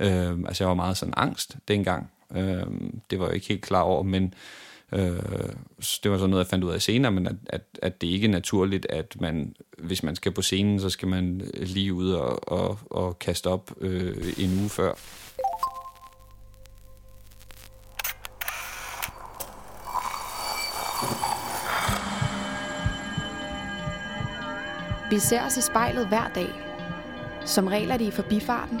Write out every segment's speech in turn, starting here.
Øh, altså jeg var meget sådan angst dengang. Øh, det var jeg ikke helt klar over, men øh, det var sådan noget, jeg fandt ud af senere, men at, at, at det ikke er naturligt, at man, hvis man skal på scenen, så skal man lige ud og, og, og kaste op øh, en uge før. Vi ser os i spejlet hver dag. Som regel er det i forbifarten.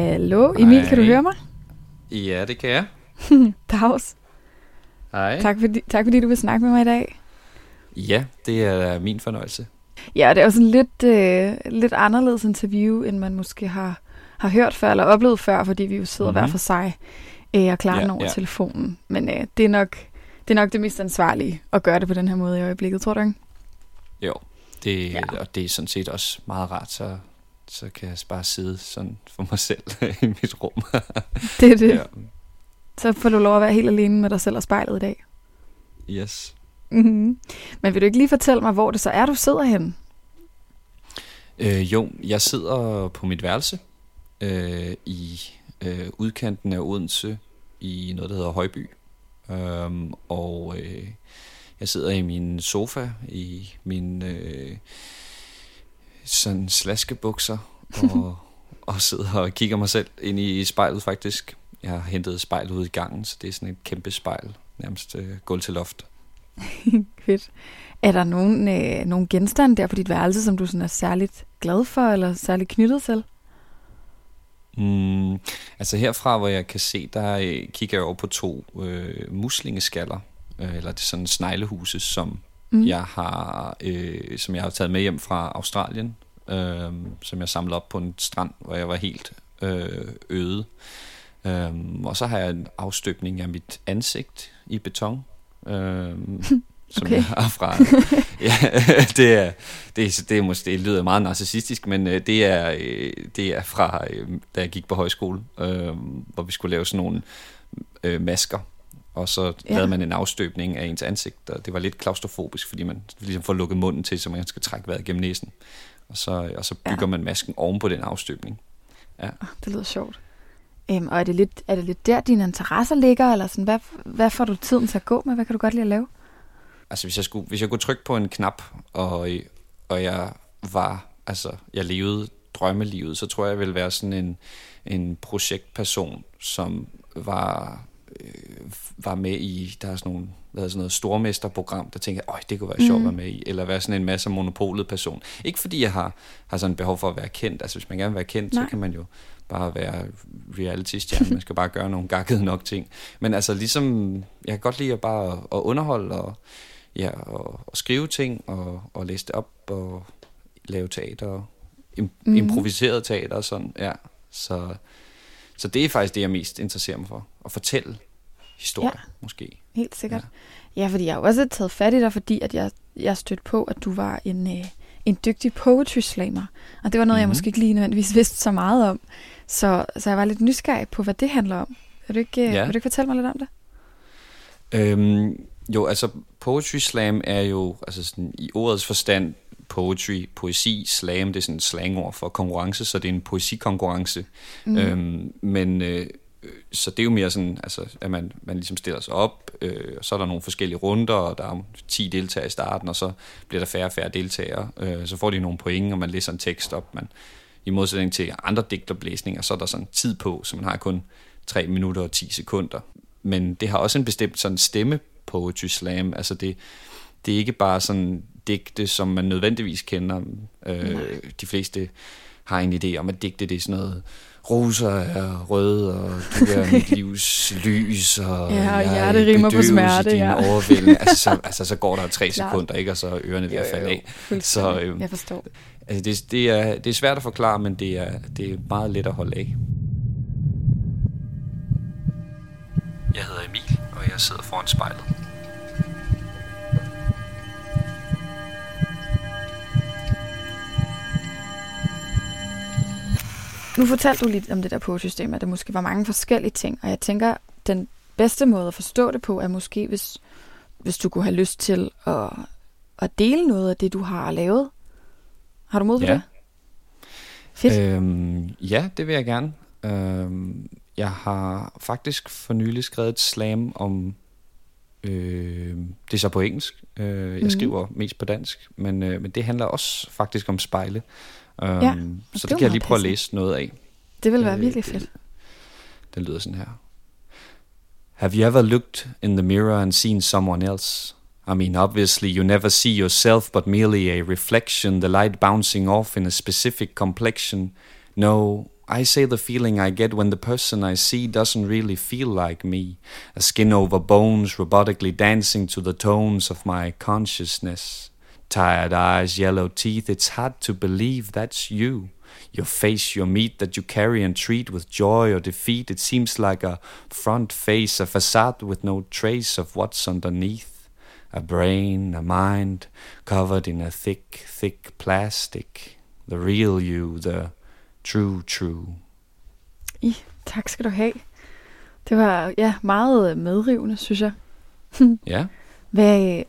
Hallo, Emil, Hej. kan du høre mig? Ja, det kan jeg. Dags. Hej. Tak fordi, tak fordi du vil snakke med mig i dag. Ja, det er min fornøjelse. Ja, det er jo sådan lidt, øh, lidt anderledes interview, end man måske har, har hørt før, eller oplevet før, fordi vi jo sidder mm-hmm. hver Mhm. for sig øh, og klarer Ja, den over ja. telefonen. Men øh, det, er nok, det er nok det mest ansvarlige at gøre det på den her måde i øjeblikket, tror du ikke? Jo, det, ja. og det er sådan set også meget rart, så, så kan jeg bare sidde sådan for mig selv i mit rum. Det er det. ja. Så får du lov at være helt alene med dig selv og spejlet i dag. Yes. Mm-hmm. Men vil du ikke lige fortælle mig, hvor det så er, du sidder hen? Øh, jo, jeg sidder på mit værelse øh, i øh, udkanten af Odense i noget, der hedder Højby. Øhm, og øh, jeg sidder i min sofa i min øh, sådan slaskebukser og, og sidder og kigger mig selv ind i spejlet faktisk. Jeg har hentet et spejl ud i gangen, så det er sådan et kæmpe spejl, nærmest øh, gulv til loft. Fedt. Er der nogen, øh, nogen genstande der på dit værelse, som du sådan er særligt glad for, eller særligt knyttet til? Mm, altså herfra, hvor jeg kan se, der øh, kigger jeg over på to øh, muslingeskaller, øh, eller det er sådan sneglehuse, som Mm. jeg har, øh, som jeg har taget med hjem fra Australien, øh, som jeg samlede op på en strand, hvor jeg var helt øh, øde. Øh, og så har jeg en afstøbning af mit ansigt i beton. Øh, som Okay. jeg har fra... ja, det er, det, er, det, er måske, det lyder meget narcissistisk, men øh, det er, øh, det er fra, øh, da jeg gik på højskole, øh, hvor vi skulle lave sådan nogle øh, masker, og så Ja. ja. lavede man en afstøbning af ens ansigt, og det var lidt klaustrofobisk, fordi man ligesom får lukket munden til, så man skal trække vejret gennem næsen. Og så, og så bygger Ja. ja. man masken oven på den afstøbning. Det lyder sjovt. Øhm, og er det, lidt, er det lidt der, dine interesser ligger, eller sådan, hvad, hvad får du tiden til at gå med? Hvad kan du godt lide at lave? Altså hvis jeg, skulle, hvis jeg kunne trykke på en knap, og, og jeg var, altså jeg levede drømmelivet, så tror jeg, jeg ville være sådan en, en projektperson, som var, øh, var med i, der er sådan nogle, hvad hedder sådan noget stormesterprogram, der tænker, øj, det kunne være sjovt at være med i, eller være sådan en masse monopolet person. Ikke fordi jeg har, har sådan behov for at være kendt, altså hvis man gerne vil være kendt, Nej. så kan man jo bare være reality-stjerne, man skal bare gøre nogle gakkede nok ting. Men altså ligesom, jeg kan godt lide at bare at underholde og, ja, og, og skrive ting og, og læse det op og lave teater im- mm. improviseret teater og sådan, ja. Så, så det er faktisk det, jeg mest interesserer mig for. At fortælle historier, Ja. måske. Helt sikkert. Ja, ja fordi jeg har også taget fat i dig, fordi at jeg, jeg stødte på, at du var en, øh, en dygtig poetry slammer. Og det var noget, mm-hmm. jeg Mhm. måske ikke lige nødvendigvis vidste så meget om. Så, så jeg var lidt nysgerrig på, hvad det handler om. Vil du ikke, ja. Ja. vil du ikke fortælle mig lidt om det? Øhm, jo, altså Poetry Slam er jo altså sådan, i ordets forstand poetry, poesi, slam, det er sådan et slangord for konkurrence, så det er en poesikonkurrence. Mm. Øhm, men øh, øh, så det er jo mere sådan, altså, at man, man ligesom stiller sig op, øh, og så er der nogle forskellige runder, og der er 10 deltagere i starten, og så bliver der færre og færre deltagere. Øh, så får de nogle point, og man læser en tekst op. Man, I modsætning til andre digterblæsninger, så er der sådan tid på, så man har kun 3 minutter og 10 sekunder. Men det har også en bestemt sådan stemme poetry slam. Altså det, det er ikke bare sådan digte, som man nødvendigvis kender. Øh, de fleste har en idé om, at digte det er sådan noget roser er røde, og du er mit livs lys, og, Ja, og jeg hjerte rimer på smerte, i din ja. overvældende. Altså så, altså, så går der tre sekunder, ikke? og så er ørerne ved at falde af. Så, øhm, Jeg forstår. Altså, det, det, er, det er svært at forklare, men det er, det er meget let at holde af. Jeg hedder Emil, og jeg sidder foran spejlet. Nu fortalte du lidt om det der pogesystem, at der måske var mange forskellige ting, og jeg tænker, den bedste måde at forstå det på, er måske, hvis, hvis du kunne have lyst til at, at dele noget af det, du har lavet. Har du mod på Ja. det? Fedt. Øhm, ja, det vil jeg gerne. Øhm, jeg har faktisk for nylig skrevet et slam om... Øh, det er så på engelsk. Øh, jeg Mhm. skriver mest på dansk, men, øh, men det handler også faktisk om spejle. Øhm, Ja, så det det kan jeg lige prøve at læse noget af. Det vil være øh, virkelig fedt. Den lyder sådan her. Have you ever looked in the mirror and seen someone else? I mean, obviously, you never see yourself, but merely a reflection, the light bouncing off in a specific complexion. No, I say the feeling I get when the person I see doesn't really feel like me, a skin over bones robotically dancing to the tones of my consciousness. Tired eyes, yellow teeth, it's hard to believe that's you. Your face, your meat that you carry and treat with joy or defeat, it seems like a front face, a facade with no trace of what's underneath. A brain, a mind, covered in a thick, thick plastic. The real you, the true, true. I, tak skal du have. Det var ja, meget medrivende, synes jeg. Ja. Hvad,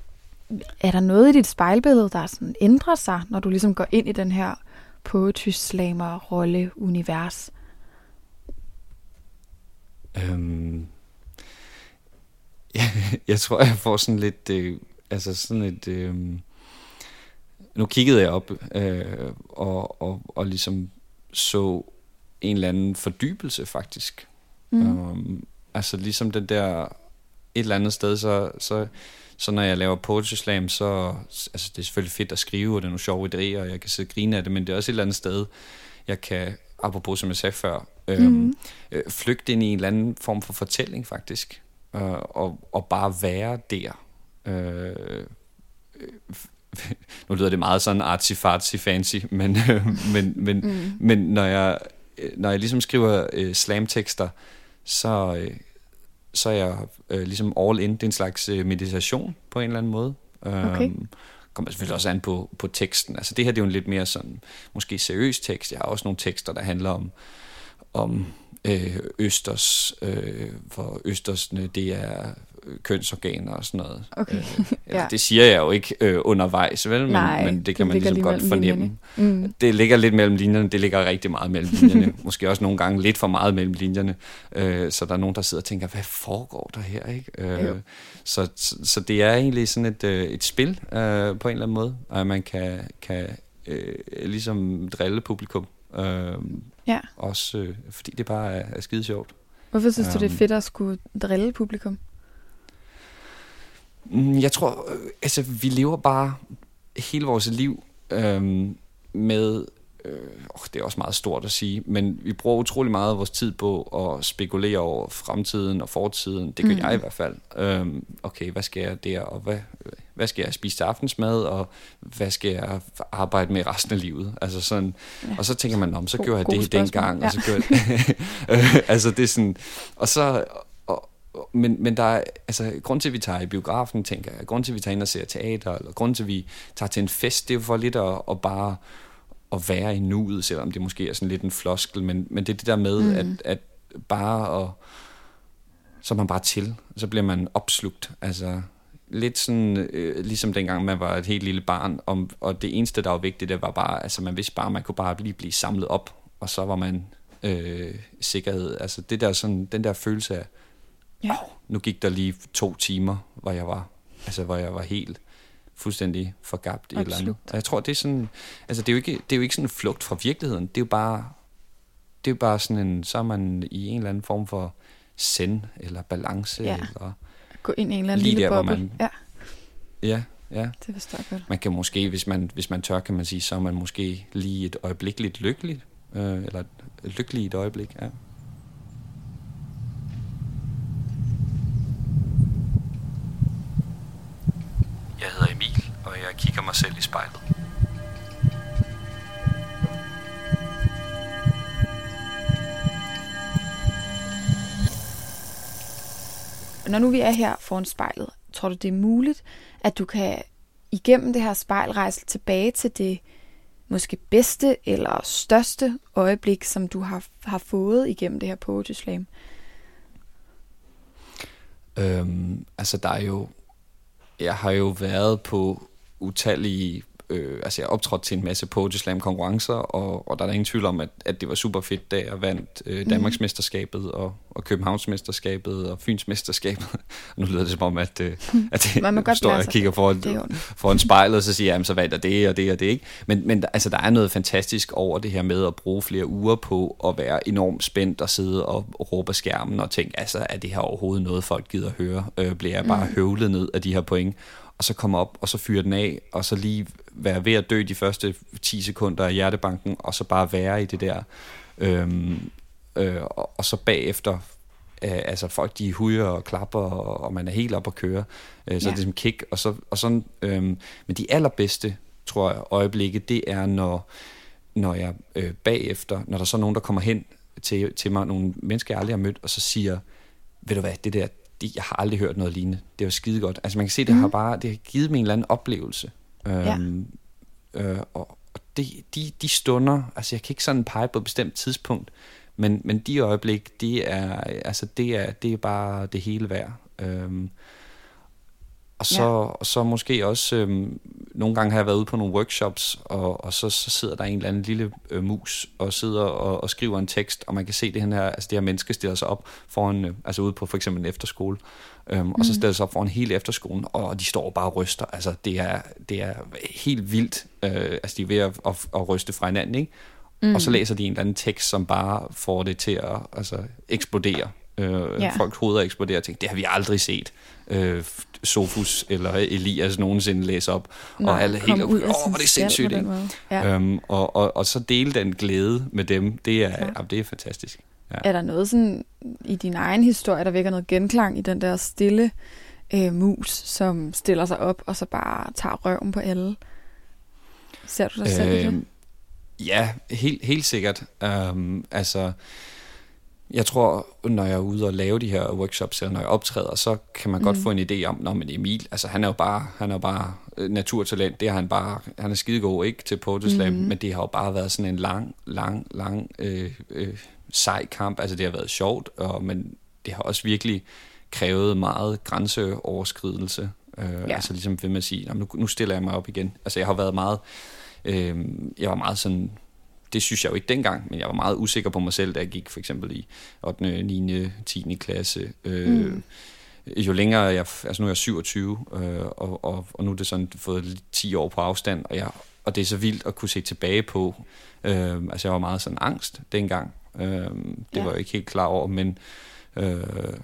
er der noget i dit spejlbillede, der sådan ændrer sig, når du ligesom går ind i den her poetry slammer rolle univers? Øhm, jeg, jeg tror, jeg får sådan lidt, øh, altså sådan et, øh, nu kiggede jeg op øh, og, og, og ligesom så en eller anden fordybelse faktisk. Mm. Um, altså ligesom den der, et eller andet sted, så, så, så når jeg laver poetry slam, så, altså det er selvfølgelig fedt at skrive, og det er nogle sjove idéer, og jeg kan sidde og grine af det, men det er også et eller andet sted, jeg kan, apropos som jeg sagde før, øhm, Mhm. øh, flygte ind i en eller anden form for fortælling faktisk, øh, og, og bare være der. Øh, øh, nu lyder det meget sådan artsy-fartsy fancy, men, øh, men, men, Mm. men når jeg, øh, når jeg ligesom skriver øh, slamtekster, så, øh, så er jeg øh, ligesom all in. Det er en slags øh, meditation på en eller anden måde. Okay. Øhm, kommer selvfølgelig også an på, på teksten. Altså det her det er jo en lidt mere sådan, måske seriøs tekst. Jeg har også nogle tekster, der handler om, om øh, østers, øh, hvor østersne, det er kønsorganer og sådan noget. Okay. Øh, Ja. Det siger jeg jo ikke øh, undervejs, vel? Men, Nej, men det kan det man ligesom lige godt fornemme. linjerne. Mm. Det ligger lidt mellem linjerne, det ligger rigtig meget mellem linjerne. Måske også nogle gange lidt for meget mellem linjerne. Øh, så der er nogen, der sidder og tænker, hvad foregår der her? Ikke? Jo. Øh, så, så, så det er egentlig sådan et, øh, et spil øh, på en eller anden måde, og man kan, kan øh, ligesom drille publikum. Øh, Ja. Også øh, fordi det bare er, er skide sjovt. Hvorfor synes du, det er Øhm. fedt at skulle drille publikum? Mm, Jeg tror, øh, altså vi lever bare hele vores liv øhm, med, øh, åh, det er også meget stort at sige, men vi bruger utrolig meget af vores tid på at spekulere over fremtiden og fortiden. Det gør Mm. jeg i hvert fald. Øhm, okay, hvad skal jeg der, og hvad, hvad skal jeg spise til aftensmad, og hvad skal jeg arbejde med resten af livet? Altså sådan, Ja. og så tænker man, om så gjorde jeg det spørgsmål. dengang, Ja. og så gjorde jeg Øh, altså det er sådan, og så, men, men der er, altså grund til, at vi tager i biografen, tænker jeg, grund til, at vi tager ind og ser teater, eller grund til, at vi tager til en fest, det er jo for lidt at, at bare at være i nuet, selvom det måske er sådan lidt en floskel, men, men det er det der med, Mm. at, at bare at, så er man bare til, så bliver man opslugt, altså lidt sådan, øh, ligesom dengang man var et helt lille barn, om, og det eneste, der var vigtigt, det var bare, altså man vidste bare, man kunne bare lige blive samlet op, og så var man øh, sikkerhed, altså det der sådan, den der følelse af, Ja. oh, nu gik der lige to timer, hvor jeg var, altså hvor jeg var helt fuldstændig forgabt i et eller andet. Og jeg tror, det er sådan, altså det er jo ikke, det er jo ikke sådan en flugt fra virkeligheden, det er jo bare, det er jo bare sådan en, så er man i en eller anden form for send, eller balance, Ja. eller, Gå ind i en eller anden Lige lille der, boble. man- Ja, ja, ja. det forstår jeg godt. Man kan måske, hvis man, hvis man tør, kan man sige, så er man måske lige et øjeblik lidt lykkelig, øh, eller et lykkeligt øjeblik, ja. Jeg hedder Emil, og jeg kigger mig selv i spejlet. Når nu vi er her foran spejlet, tror du, det er muligt, at du kan igennem det her spejl rejse tilbage til det måske bedste eller største øjeblik, som du har, har fået igennem det her Poetry Slam? Øhm, altså, der er jo... Jeg har jo været på utallige øh, altså jeg optrådte til en masse Poetry Slam konkurrencer, og, og der er der ingen tvivl om, at, at det var super fedt, da jeg vandt øh, mhm. Danmarksmesterskabet og, og Københavnsmesterskabet og Fynsmesterskabet. nu lyder det som om, at, øh, at det, Man står og kigger foran, foran spejlet, og så siger jeg, så vandt jeg det og det og det. Ikke? Men, men altså, der er noget fantastisk over det her med at bruge flere uger på at være enormt spændt og sidde og, og råbe skærmen og tænke, altså er det her overhovedet noget, folk gider at høre? Øh, bliver jeg bare mm. høvlet ned af de her point? Og så komme op, og så fyre den af, og så lige være ved at dø de første 10 sekunder af hjertebanken, og så bare være i det der. Øhm, øh, og, og så bagefter, øh, altså folk de hujer og klapper, og, og man er helt op at køre. Øh, så ja. det er som kick. Og så, og sådan, øh, men de allerbedste, tror jeg, øjeblikke, det er, når, når jeg øh, bagefter, når der så er nogen, der kommer hen til, til mig, nogle mennesker, jeg aldrig har mødt, og så siger, ved du hvad, det der, det, jeg har aldrig hørt noget lignende. Det var skide godt. Altså man kan se, det mm. har bare, det har givet mig en eller anden oplevelse. Øhm, ja. øh, og og det, de, de stunder, altså jeg kan ikke sådan pege på et bestemt tidspunkt, men, men de øjeblik, det er, altså det er, det er bare det hele værd. Øhm, og så, ja. og så måske også, øhm, nogle gange har jeg været ude på nogle workshops, og, og så, så sidder der en eller anden lille øh, mus og sidder og, og skriver en tekst, og man kan se det her, altså det her menneske stiller sig op foran, øh, altså ude på for eksempel en efterskole, øhm, mm. og så mm. stiller sig op foran hele efterskolen, og de står bare og ryster. Altså det er, det er helt vildt, øh, altså de er ved at, at, at ryste fra hinanden, ikke? Mm. Og så læser de en eller anden tekst, som bare får det til at altså, eksplodere. Øh, ja. Folks hoveder eksploderer og tænker, det har vi aldrig set øh, Sofus eller Elias nogensinde læse op. Nej, og alle helt åh, oh, det er sindssygt. Ikke? Ja. Øhm, og, og, og så dele den glæde med dem, det er, ja. det er fantastisk. Ja. Er der noget sådan i din egen historie, der vækker noget genklang i den der stille øh, mus, som stiller sig op og så bare tager røven på alle? Ser du dig selv øh, i det? Øhm, ja, helt, helt sikkert. Um, altså, jeg tror, når jeg er ude og lave de her workshops, eller når jeg optræder, så kan man mm. godt få en idé om, når men Emil, altså han er jo bare, han er jo bare øh, naturtalent, det har han bare, han er skidegod, ikke, til Poetry mm. men det har jo bare været sådan en lang, lang, lang, øh, øh, sej kamp, altså det har været sjovt, og, men det har også virkelig krævet meget grænseoverskridelse, øh, ja. altså ligesom vil man sige, nu, nu stiller jeg mig op igen, altså jeg har været meget, øh, jeg var meget sådan, det synes jeg jo ikke dengang, men jeg var meget usikker på mig selv, da jeg gik for eksempel i 8., 9., 10. klasse. Øh, mm. Jo længere jeg, altså nu er jeg 27, øh, og, og, og nu er det sådan fået 10 år på afstand, og, jeg, og det er så vildt at kunne se tilbage på. Øh, altså jeg var meget sådan angst dengang. Øh, det ja. var jeg ikke helt klar over, men øh,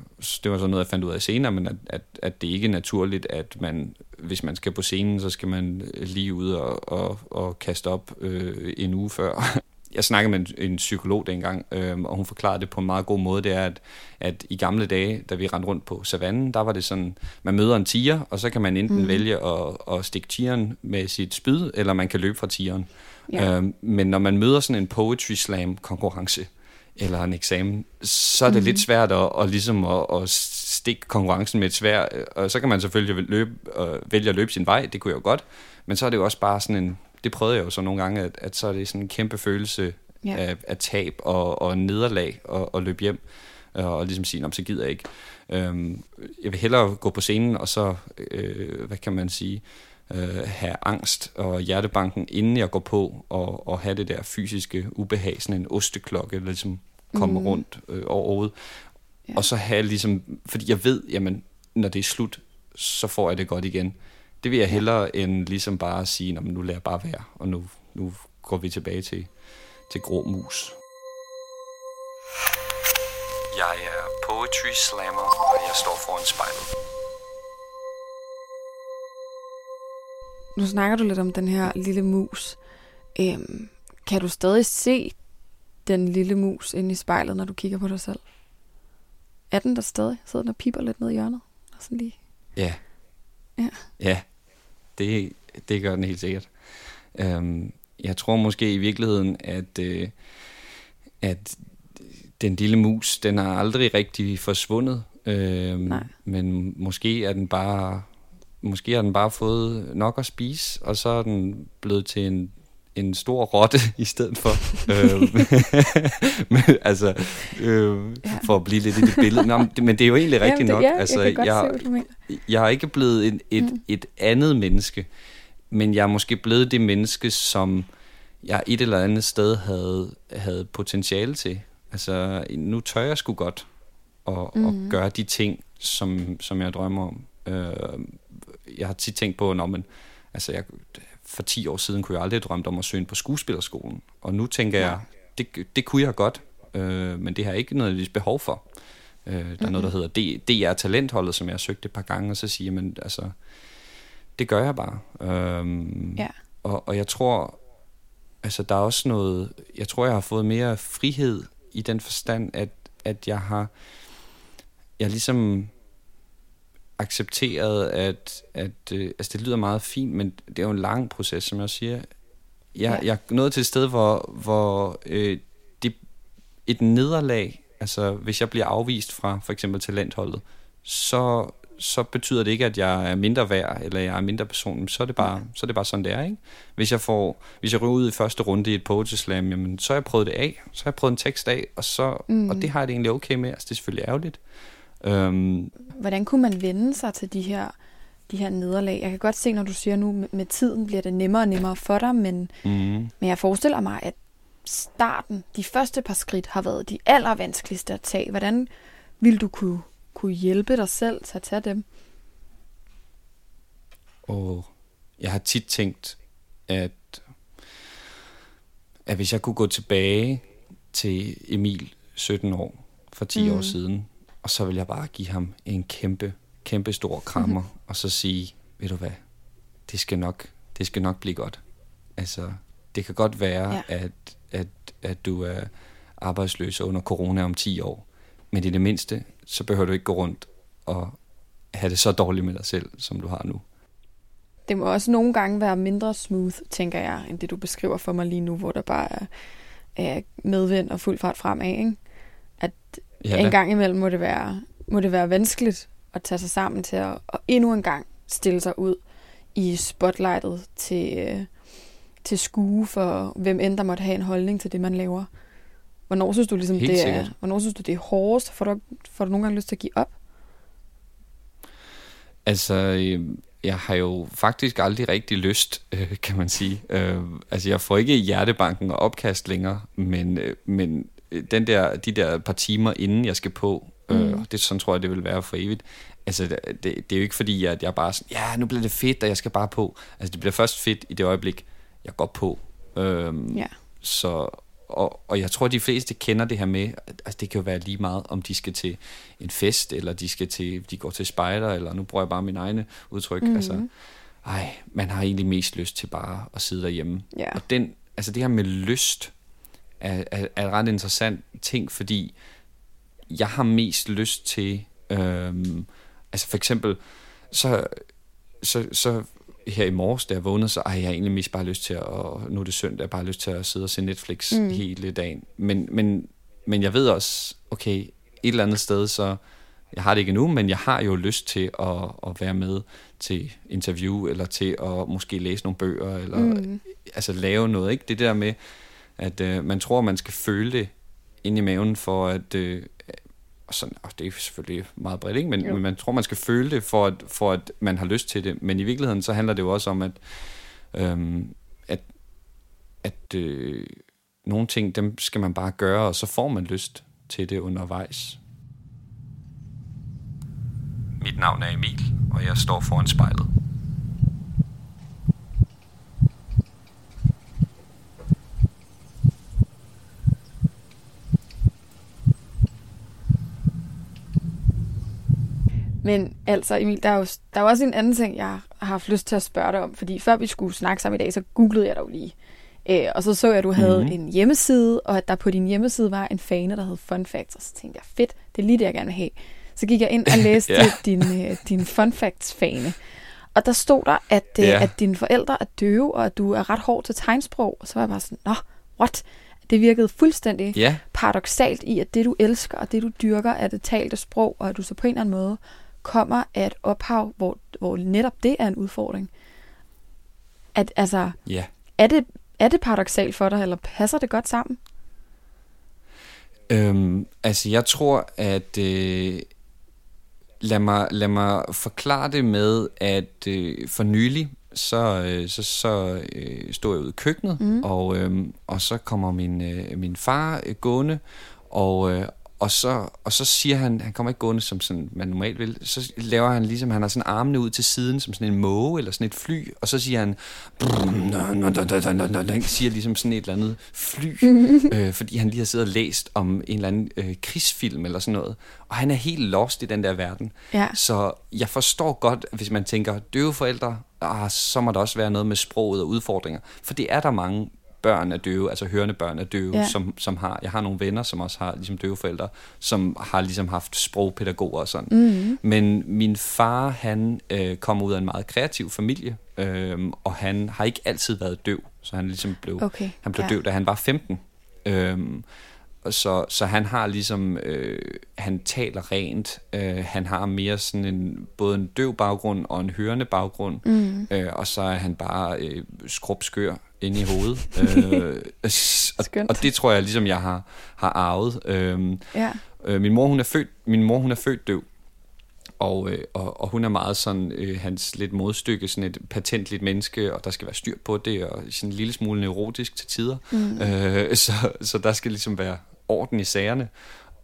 det var så noget, jeg fandt ud af senere, men at, at, at det ikke er naturligt, at man hvis man skal på scenen, så skal man lige ud og, og, og kaste op øh, en uge før. Jeg snakkede med en, en psykolog dengang, øh, og hun forklarede det på en meget god måde. Det er, at, at i gamle dage, da vi rendte rundt på savannen, der var det sådan, man møder en tiger, og så kan man enten mm. vælge at, at stikke tigeren med sit spyd, eller man kan løbe fra tigeren. Ja. Øh, men når man møder sådan en poetry slam konkurrence, eller en eksamen, så er det mm. lidt svært at, at, ligesom at, at stikke konkurrencen med et svær, og så kan man selvfølgelig løbe, uh, vælge at løbe sin vej, det kunne jeg jo godt, men så er det jo også bare sådan en, det prøvede jeg jo så nogle gange, at, at så er det sådan en kæmpe følelse ja. af, af tab og, og nederlag og, og løbe hjem, og, og ligesom sige, så gider jeg ikke. Um, jeg vil hellere gå på scenen, og så, uh, hvad kan man sige, uh, have angst og hjertebanken, inden jeg går på, og, og have det der fysiske ubehag, sådan en osteklokke, der ligesom kommer mm. rundt uh, over hovedet. Ja. Og så have ligesom, fordi jeg ved, jamen, når det er slut, så får jeg det godt igen. Det vil jeg hellere end ligesom bare at sige, nu lader jeg bare være, og nu, nu går vi tilbage til, til grå mus. Jeg er poetry slammer, og jeg står foran spejlet. Nu snakker du lidt om den her lille mus. Øhm, kan du stadig se den lille mus inde i spejlet, når du kigger på dig selv? Er den der stadig? Sidder den og piper lidt ned i hjørnet? Og sådan lige. Ja. Ja. Ja, det, det gør den helt sikkert. Øhm, jeg tror måske i virkeligheden, at, øh, at den lille mus, den har aldrig rigtig forsvundet. Øhm, Nej. Men måske er den bare måske har den bare fået nok at spise, og så er den blevet til en, en stor rotte i stedet for. øhm, men, altså, øh, Ja. for at blive lidt i det billede. Nå, men det- men det er jo egentlig rigtigt Jamen, det, nok. Ja, altså, jeg jeg, se, jeg er ikke blevet et, et, mm. et andet menneske, men jeg er måske blevet det menneske, som jeg et eller andet sted havde, havde potentiale til. Altså, nu tør jeg sgu godt at, mm. At gøre de ting, som, som jeg drømmer om. Øh, jeg har tit tænkt på, når man, altså jeg, for 10 år siden kunne jeg aldrig drømt om at søge ind på skuespillerskolen. Og nu tænker jeg, det, det kunne jeg godt, øh, men det har jeg ikke nødvendigvis behov for. Øh, der er noget, der hedder DR Talentholdet, som jeg har søgt et par gange, og så siger man, altså, det gør jeg bare. Øhm, Ja. og, og jeg tror, altså der er også noget, jeg tror, jeg har fået mere frihed i den forstand, at, at jeg har, jeg ligesom accepteret, at, at øh, altså det lyder meget fint, men det er jo en lang proces, som jeg siger. Jeg, Ja. jeg er nået til et sted, hvor, hvor øh, det, et nederlag, altså hvis jeg bliver afvist fra for eksempel talentholdet, så, så betyder det ikke, at jeg er mindre værd, eller jeg er mindre person, så er det bare, så er det bare sådan, det er, ikke? Hvis jeg får, hvis jeg ryger ud i første runde i et poetry slam, jamen, så har jeg prøvet det af, så har jeg prøvet en tekst af, og, så, Mm. mm. og det har jeg det egentlig okay med, altså det er selvfølgelig ærgerligt. Øhm, Hvordan kunne man vende sig til de her, de her nederlag? Jeg kan godt se, når du siger nu, med, tiden bliver det nemmere og nemmere for dig, men, mm, men jeg forestiller mig, at starten, de første par skridt, har været de allervanskeligste at tage. Hvordan vil du kunne, kunne hjælpe dig selv til at tage dem? Og jeg har tit tænkt, at, at hvis jeg kunne gå tilbage til Emil, 17 år, for 10 Mm. år siden, og så vil jeg bare give ham en kæmpe, kæmpe stor krammer, Mhm. og så sige, ved du hvad, det skal nok, det skal nok blive godt. Altså, det kan godt være, ja. at, at, at du er arbejdsløs under corona om 10 år, men i det mindste, så behøver du ikke gå rundt og have det så dårligt med dig selv, som du har nu. Det må også nogle gange være mindre smooth, tænker jeg, end det du beskriver for mig lige nu, hvor der bare er, er medvind og fuld fart fremad. Ikke? Ja, en gang imellem må det være, må det være vanskeligt at tage sig sammen til at, at endnu en gang stille sig ud i spotlightet til, øh, til skue for hvem end der måtte have en holdning til det, man laver. Hvornår synes du ligesom, Helt det er, sikkert. hvornår synes du, det er hårdest? Får du, får du nogle gange lyst til at give op? Altså, øh, jeg har jo faktisk aldrig rigtig lyst, øh, kan man sige. Øh, altså, jeg får ikke hjertebanken og opkast længere, men, øh, men den der, de der par timer, inden jeg skal på, øh, Mm. det sådan tror jeg, det vil være for evigt. Altså, det, det, er jo ikke fordi, at jeg bare sådan, ja, nu bliver det fedt, og jeg skal bare på. Altså, det bliver først fedt i det øjeblik, jeg går på. Øh, Ja. så, og, og jeg tror, de fleste kender det her med, at altså, det kan jo være lige meget, om de skal til en fest, eller de skal til, de går til spejder, eller nu bruger jeg bare min egne udtryk. Mm. Altså, ej, man har egentlig mest lyst til bare at sidde derhjemme. Ja. Og den, altså det her med lyst er, er, er en ret interessant ting, fordi jeg har mest lyst til, øhm, altså for eksempel, så, så, så her i morges, da jeg vågnede, så ej, jeg har egentlig mest bare lyst til at, og nu er det søndag, jeg bare lyst til at sidde og se Netflix Mm. mm. hele dagen. Men, men, men jeg ved også, okay, et eller andet sted, så jeg har det ikke endnu, men jeg har jo lyst til at, at være med til interview, eller til at måske læse nogle bøger, eller Mm. altså lave noget, ikke? Det der med, at øh, man tror, man skal føle det ind i maven for at... Øh, og sådan, og det er selvfølgelig meget bredt, ikke? Men, Jo. men man tror, man skal føle det, for at, for at man har lyst til det. Men i virkeligheden, så handler det jo også om, at, øhm, at, at øh, nogle ting, dem skal man bare gøre, og så får man lyst til det undervejs. Mit navn er Emil, og jeg står foran spejlet. Men altså, Emil, der er, jo, der er jo også en anden ting, jeg har haft lyst til at spørge dig om. Fordi før vi skulle snakke sammen i dag, så googlede jeg dig jo lige. Øh, og så så jeg, at du havde Mhm. mm-hmm. en hjemmeside, og at der på din hjemmeside var en fane, der hed Fun Facts. Og så tænkte jeg, fedt, det er lige det, jeg gerne vil have. Så gik jeg ind og læste ja. din, øh, din Fun Facts-fane. Og der stod der, at, øh, Ja. at dine forældre er døve, og at du er ret hård til tegnsprog. Og så var jeg bare sådan, nå, what? Det virkede fuldstændig Ja, paradoxalt i, at det du elsker og det du dyrker er det talte sprog, og at du så på en eller anden måde kommer af et ophav, hvor, hvor netop det er en udfordring. At, altså, ja. er det, er det paradoxalt for dig, eller passer det godt sammen? Øhm, altså, jeg tror, at... Øh, lad, mig, lad mig forklare det med, at øh, for nylig, så, øh, så, så øh, stod jeg ude i køkkenet, mm. og, øh, og så kommer min, øh, min far øh, gående, og, øh, og, så, og så siger han, han kommer ikke gående, som sådan, man normalt vil, så laver han ligesom, han har sådan armene ud til siden, som sådan en måge, eller sådan et fly, og så siger han, siger ligesom sådan et eller andet fly, øh, fordi han lige har siddet og læst om en eller anden øh, krigsfilm eller sådan noget, og han er helt lost i den der verden. Ja. Så jeg forstår godt, hvis man tænker, døve forældre, ah, så må der også være noget med sproget og udfordringer. For det er der mange børn af døve, altså hørende børn af døve, Ja. som, som har. Jeg har nogle venner, som også har ligesom døve forældre, som har ligesom haft sprogpædagoger og sådan. Mm. Men min far, han øh, kommer ud af en meget kreativ familie, øh, og han har ikke altid været døv, så han ligesom blev, Okay, han blev ja. døv, da han var 15. Øhm, og så, så han har ligesom, øh, han taler rent, øh, han har mere sådan en, både en døv baggrund og en hørende baggrund, mm. øh, og så er han bare øh, skrubskør inde i hovedet. øh, og, og det tror jeg ligesom, jeg har, har arvet. Øh, Ja. Øh, min mor, hun er født, min mor, hun er født døv. Og, øh, og, og hun er meget sådan øh, hans lidt modstykke, sådan et patentligt menneske, og der skal være styr på det, og sådan en lille smule neurotisk til tider. Mm. Øh, så, så der skal ligesom være orden i sagerne.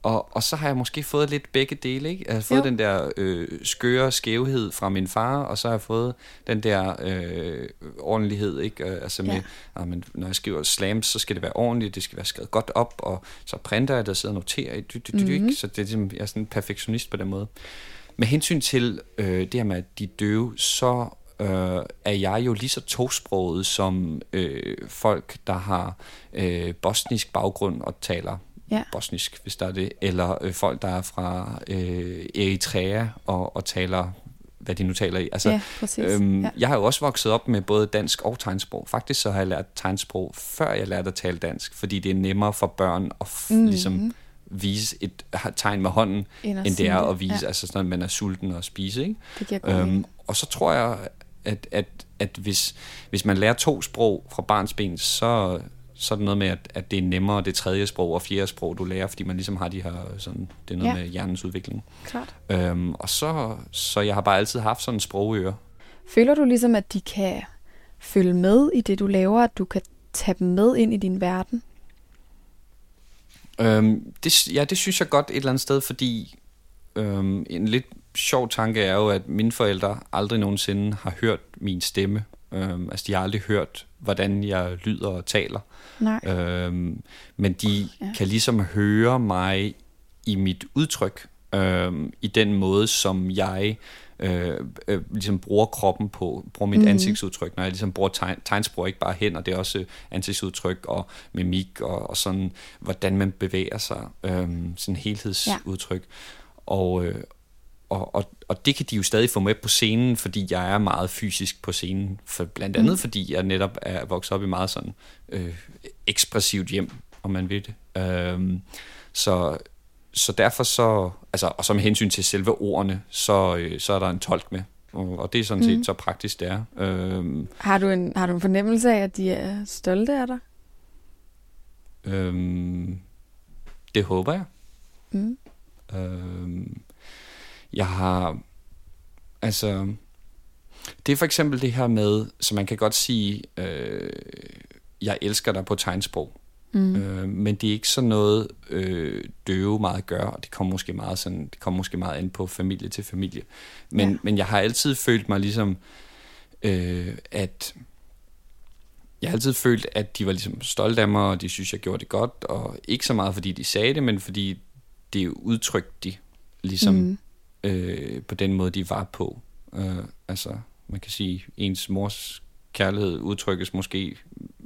Og, og så har jeg måske fået lidt begge dele, ikke? Jeg har fået Jo. den der øh, skøre skævhed fra min far, og så har jeg fået den der øh, ordentlighed, ikke? Øh, Altså med, Ja. men, når jeg skriver slams, så skal det være ordentligt, det skal være skrevet godt op, og så printer jeg det og sidder og noterer dy, dy, dy, Mhm. mm-hmm. så det er ligesom, jeg er sådan en perfektionist på den måde. Med hensyn til øh, det her med, at de døve, så øh, er jeg jo lige så tosproget som øh, folk, der har øh, bosnisk baggrund og taler Ja. bosnisk, hvis der er det, eller øh, folk, der er fra øh, Eritrea og, og taler, hvad de nu taler i. Altså, Ja, præcis. Øhm, Ja. Jeg har jo også vokset op med både dansk og tegnsprog. Faktisk så har jeg lært tegnsprog, før jeg lærte at tale dansk, fordi det er nemmere for børn at f- mm. ligesom vise et tegn med hånden, End end det er at vise, ja. altså sådan, at man er sulten og spise. Ikke? Det giver mening. Øhm, og så tror jeg, at, at, at hvis, hvis man lærer to sprog fra barns ben, så, så er det noget med, at, at det er nemmere det tredje sprog og fjerde sprog, du lærer, fordi man ligesom har de her, sådan, det er noget ja. med hjernens udvikling. Klart. Øhm, og så, så jeg har bare altid haft sådan en sprogøre. Føler du ligesom, at de kan følge med i det, du laver, at du kan tage dem med ind i din verden? Øhm, det, ja, det synes jeg godt et eller andet sted, fordi øhm, en lidt sjov tanke er jo, at mine forældre aldrig nogensinde har hørt min stemme. Øhm, altså, de har aldrig hørt, hvordan jeg lyder og taler. Nej. Øhm, men de Ja. kan ligesom høre mig i mit udtryk, øhm, i den måde, som jeg øh, øh, ligesom bruger kroppen på, bruger mit mm. ansigtsudtryk, når jeg ligesom bruger tegn, tegnsprog, ikke bare hænder, det er også ansigtsudtryk og mimik og, og sådan, hvordan man bevæger sig, øhm, sådan helhedsudtryk. Ja. Og, øh, og, og, og det kan de jo stadig få med på scenen, fordi jeg er meget fysisk på scenen. For blandt andet mm. fordi jeg netop er vokset op i meget sådan øh, ekspressivt hjem, om man ved det. Øhm, så, så derfor så, altså, og så med hensyn til selve ordene, så, øh, så er der en tolk med. Og, og det er sådan set Mm. så praktisk det er. Øhm, Har du, en, har du en fornemmelse af, at de er stolte af dig? øhm, det håber jeg. Mm. Øhm, jeg har, altså, det er for eksempel det her med, så man kan godt sige, øh, jeg elsker dig på tegnsprog. Mm. Øh, men det er ikke sådan noget, øh, døve meget gør, og det kommer måske meget, sådan, det kommer måske meget ind på familie til familie. Men, Ja. ja. men jeg har altid følt mig ligesom, øh, at jeg har altid følt, at de var ligesom stolte af mig, og de synes, jeg gjorde det godt, og ikke så meget, fordi de sagde det, men fordi det udtrykte de ligesom Mm. Øh, på den måde, de var på. Øh, altså, man kan sige, ens mors kærlighed udtrykkes måske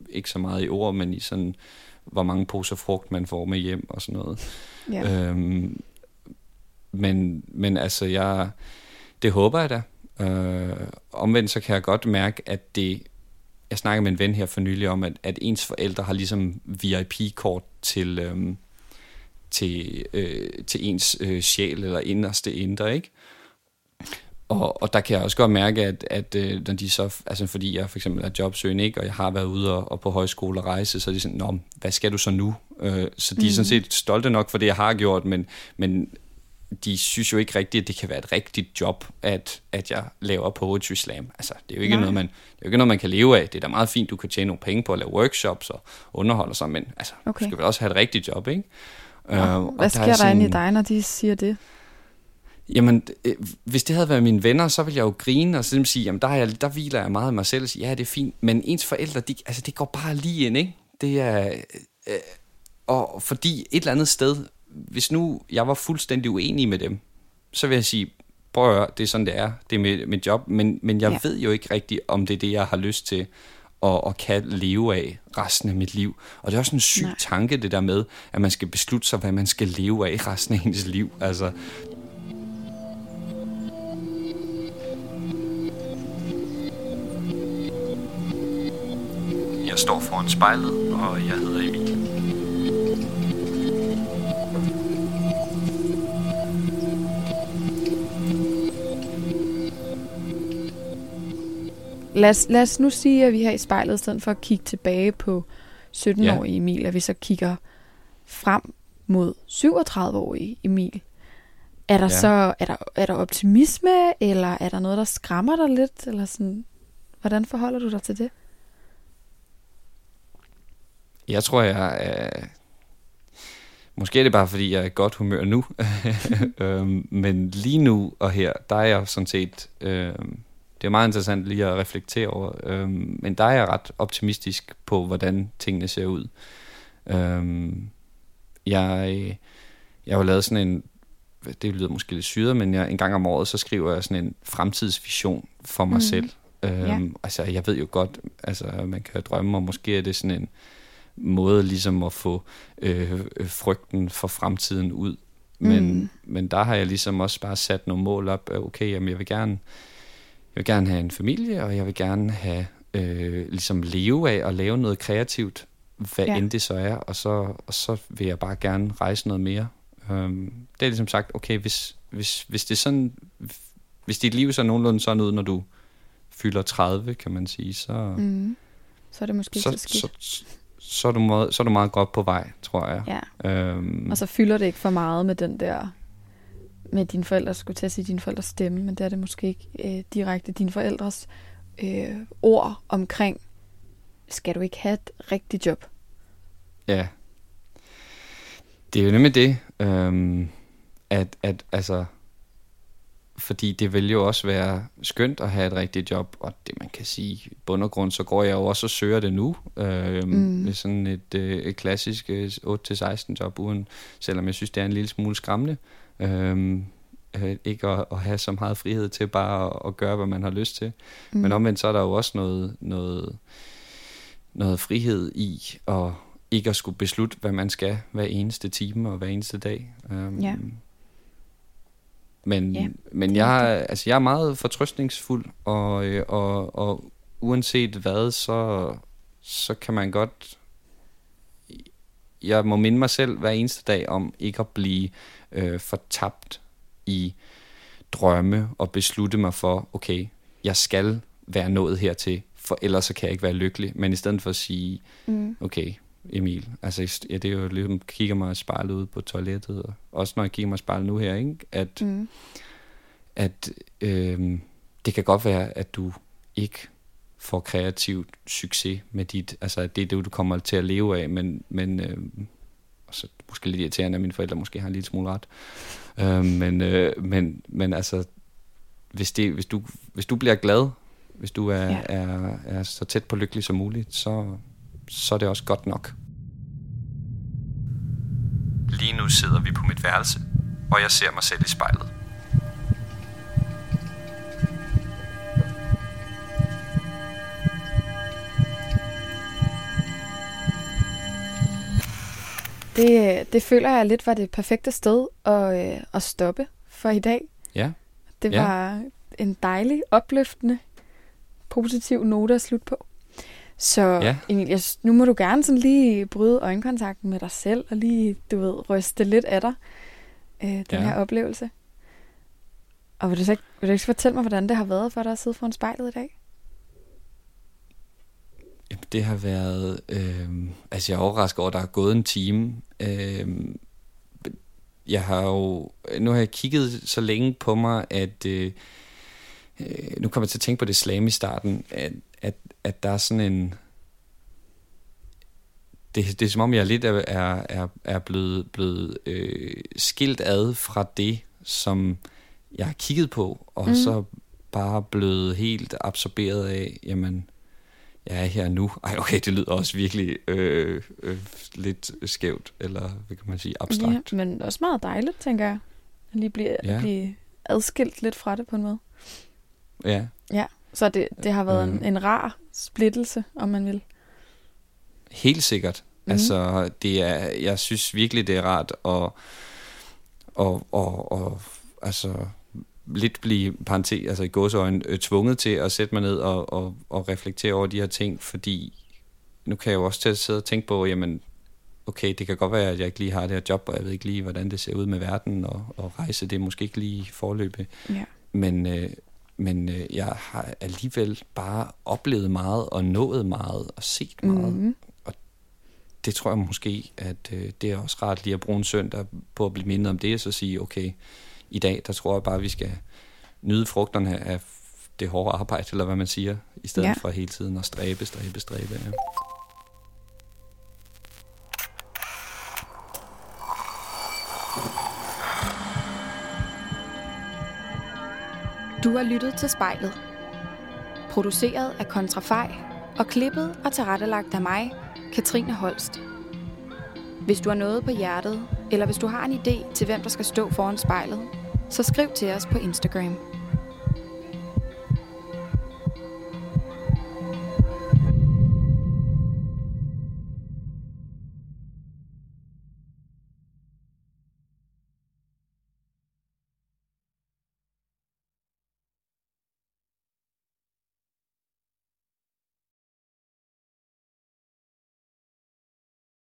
ikke så meget i ord, men i sådan, hvor mange poser frugt man får med hjem og sådan noget. Ja. Øhm, men, men altså, jeg, det håber jeg da. Øh, omvendt så kan jeg godt mærke, at det... Jeg snakker med en ven her for nylig om, at, at ens forældre har ligesom VIP-kort til, øhm, til, øh, til ens øh, sjæl eller inderste indre, ikke? Og, og der kan jeg også godt mærke, at, at øh, når de så, altså fordi jeg for eksempel er jobsøgende, ikke, og jeg har været ude og, og på højskole og rejse, så er de sådan, Nå, hvad skal du så nu? Øh, så de mm. er sådan mm. set stolte nok for det, jeg har gjort, men, men de synes jo ikke rigtigt, at det kan være et rigtigt job, at, at jeg laver poetry slam. Altså, det er jo ikke noget, man, det er jo ikke noget, man kan leve af. Det er da meget fint, du kan tjene nogle penge på at lave workshops og underholde sig, men altså, okay. du skal vel også have et rigtigt job, ikke? Ja, uh, hvad sker der, der inde i dig, når de siger det? Jamen, øh, hvis det havde været mine venner, så ville jeg jo grine og sådan sige, jamen der, jeg, der hviler jeg meget af mig selv og sige, ja, det er fint. Men ens forældre, de, altså, det går bare lige ind, ikke? Det er... Øh, og fordi et eller andet sted, hvis nu jeg var fuldstændig uenig med dem, så vil jeg sige, prøv at høre, det er sådan, det er. Det er mit, mit job. Men, men jeg ja. ved jo ikke rigtigt, om det er det, jeg har lyst til og, og kan leve af resten af mit liv. Og det er også en syg Nej. tanke, det der med, at man skal beslutte sig, hvad man skal leve af resten af ens liv. Altså, Jeg står foran spejlet, og jeg hedder Emil. Lad os, lad os nu sige, at vi her i spejlet, i stedet for at kigge tilbage på 17-årige ja. Emil, at vi så kigger frem mod 37-årige Emil. Er der ja. så er der, er der optimisme, eller er der noget, der skræmmer dig lidt? Eller sådan, hvordan forholder du dig til det? Jeg tror, jeg er... Måske er det bare, fordi jeg er i godt humør nu. øhm, men lige nu og her, der er jeg sådan set... Øhm, det er meget interessant lige at reflektere over. Øhm, men der er jeg ret optimistisk på, hvordan tingene ser ud. Øhm, jeg, jeg har lavet sådan en, det lyder måske lidt syret, men jeg, en gang om året, så skriver jeg sådan en fremtidsvision for mig mm. selv. Øhm, ja. Altså, jeg ved jo godt, altså, man kan drømme, og måske er det sådan en måde ligesom at få øh, frygten for fremtiden ud. Men, mm. men der har jeg ligesom også bare sat nogle mål op. Okay, jamen jeg vil gerne jeg vil gerne have en familie, og jeg vil gerne have øh, ligesom leve af og lave noget kreativt, hvad ja. end det så er, og så, og så vil jeg bare gerne rejse noget mere. Um, det er ligesom sagt, okay, hvis, hvis, hvis det er sådan, hvis dit liv ser nogenlunde sådan ud, når du fylder 30, kan man sige, så... Mm. Så er det måske så, så skidt. Så, så, er du meget, så er du meget godt på vej, tror jeg. Ja. Um, og så fylder det ikke for meget med den der med dine forældre, skulle til at sige dine forældres stemme, men det er det måske ikke øh, direkte dine forældres øh, ord omkring, skal du ikke have et rigtigt job? Ja. Det er jo nemlig det, øhm, at, at altså, fordi det vil jo også være skønt at have et rigtigt job, og det man kan sige, i bund og grund, så går jeg jo også og søger det nu, øhm, mm. med sådan et, øh, et klassisk 8-16 øh, job, uden, selvom jeg synes, det er en lille smule skræmmende. Øhm, øh, ikke at, at have så meget frihed til bare at, at gøre, hvad man har lyst til. Mm. Men omvendt så er der jo også noget, noget, noget frihed i at ikke at skulle beslutte, hvad man skal hver eneste time og hver eneste dag. Um, ja. Men, ja, men jeg, altså, jeg er meget fortrøstningsfuld, og, øh, og, og uanset hvad, så, så kan man godt... Jeg må minde mig selv hver eneste dag om ikke at blive øh, fortabt i drømme og beslutte mig for, okay, jeg skal være nået hertil, for ellers så kan jeg ikke være lykkelig. Men i stedet for at sige, mm. okay, Emil, altså ja, det er jo ligesom, kigger mig spejlet ud på toilettet, og også når jeg kigger mig spejlet nu her, ikke? at, mm. at øh, det kan godt være, at du ikke får kreativt succes med dit, altså det er det, du kommer til at leve af, men, men øh, så måske lidt irriterende, at mine forældre måske har en lille smule ret. Øh, men, øh, men, men altså, hvis, det, hvis, du, hvis du bliver glad, hvis du er, ja. er, er så tæt på lykkelig som muligt, så, så er det også godt nok. Lige nu sidder vi på mit værelse, og jeg ser mig selv i spejlet. Det, det føler jeg lidt var det perfekte sted at, øh, at stoppe for i dag. Ja. Det Ja. var en dejlig, opløftende, positiv note at slutte på. Så Ja. Emil, jeg, nu må du gerne sådan lige bryde øjenkontakten med dig selv, og lige, du ved, ryste lidt af dig, øh, den Ja. her oplevelse. Og vil du, så ikke, vil du ikke fortælle mig, hvordan det har været for dig at sidde foran spejlet i dag? Det har været... Øh, altså, jeg er overrasket over, at der er gået en time. Øh, jeg har jo... Nu har jeg kigget så længe på mig, at... Øh, øh, nu kommer jeg til at tænke på det slam i starten, at, at, at der er sådan en... Det, det er som om, jeg lidt er, er, er, blevet, blevet øh, skilt ad fra det, som jeg har kigget på, og mm. så bare blevet helt absorberet af, jamen, jeg er her nu. Ej, okay, det lyder også virkelig øh, øh, lidt skævt, eller hvad kan man sige, abstrakt. Ja, men også meget dejligt, tænker jeg. At lige blive, Ja. blive adskilt lidt fra det på en måde. Ja, Ja, så det, det har været en, Øh. en rar splittelse, om man vil. helt sikkert. Mm. Altså, det er, jeg synes virkelig, det er rart at, og, og, og altså, lidt blive, parentes, altså i gåsøjne, øh, tvunget til at sætte mig ned og, og, og reflektere over de her ting, fordi nu kan jeg jo også til at sidde og tænke på, jamen, okay, det kan godt være, at jeg ikke lige har det her job, og jeg ved ikke lige, hvordan det ser ud med verden, og, og rejse, det er måske ikke lige forløbet. Ja. Men, øh, men øh, jeg har alligevel bare oplevet meget, og nået meget, og set meget. Mm-hmm. Det tror jeg måske, at øh, det er også rart lige at bruge en søndag på at blive mindet om det, og så sige, okay, i dag, der tror jeg bare, at vi skal nyde frugterne af det hårde arbejde, eller hvad man siger, i stedet ja. for hele tiden at stræbe, stræbe, stræbe. Ja. Du har lyttet til spejlet. Produceret af Kontrafej og klippet og tilrettelagt af mig, Katrine Holst. Hvis du har noget på hjertet, eller hvis du har en idé til, hvem der skal stå foran spejlet, så skriv til os på Instagram.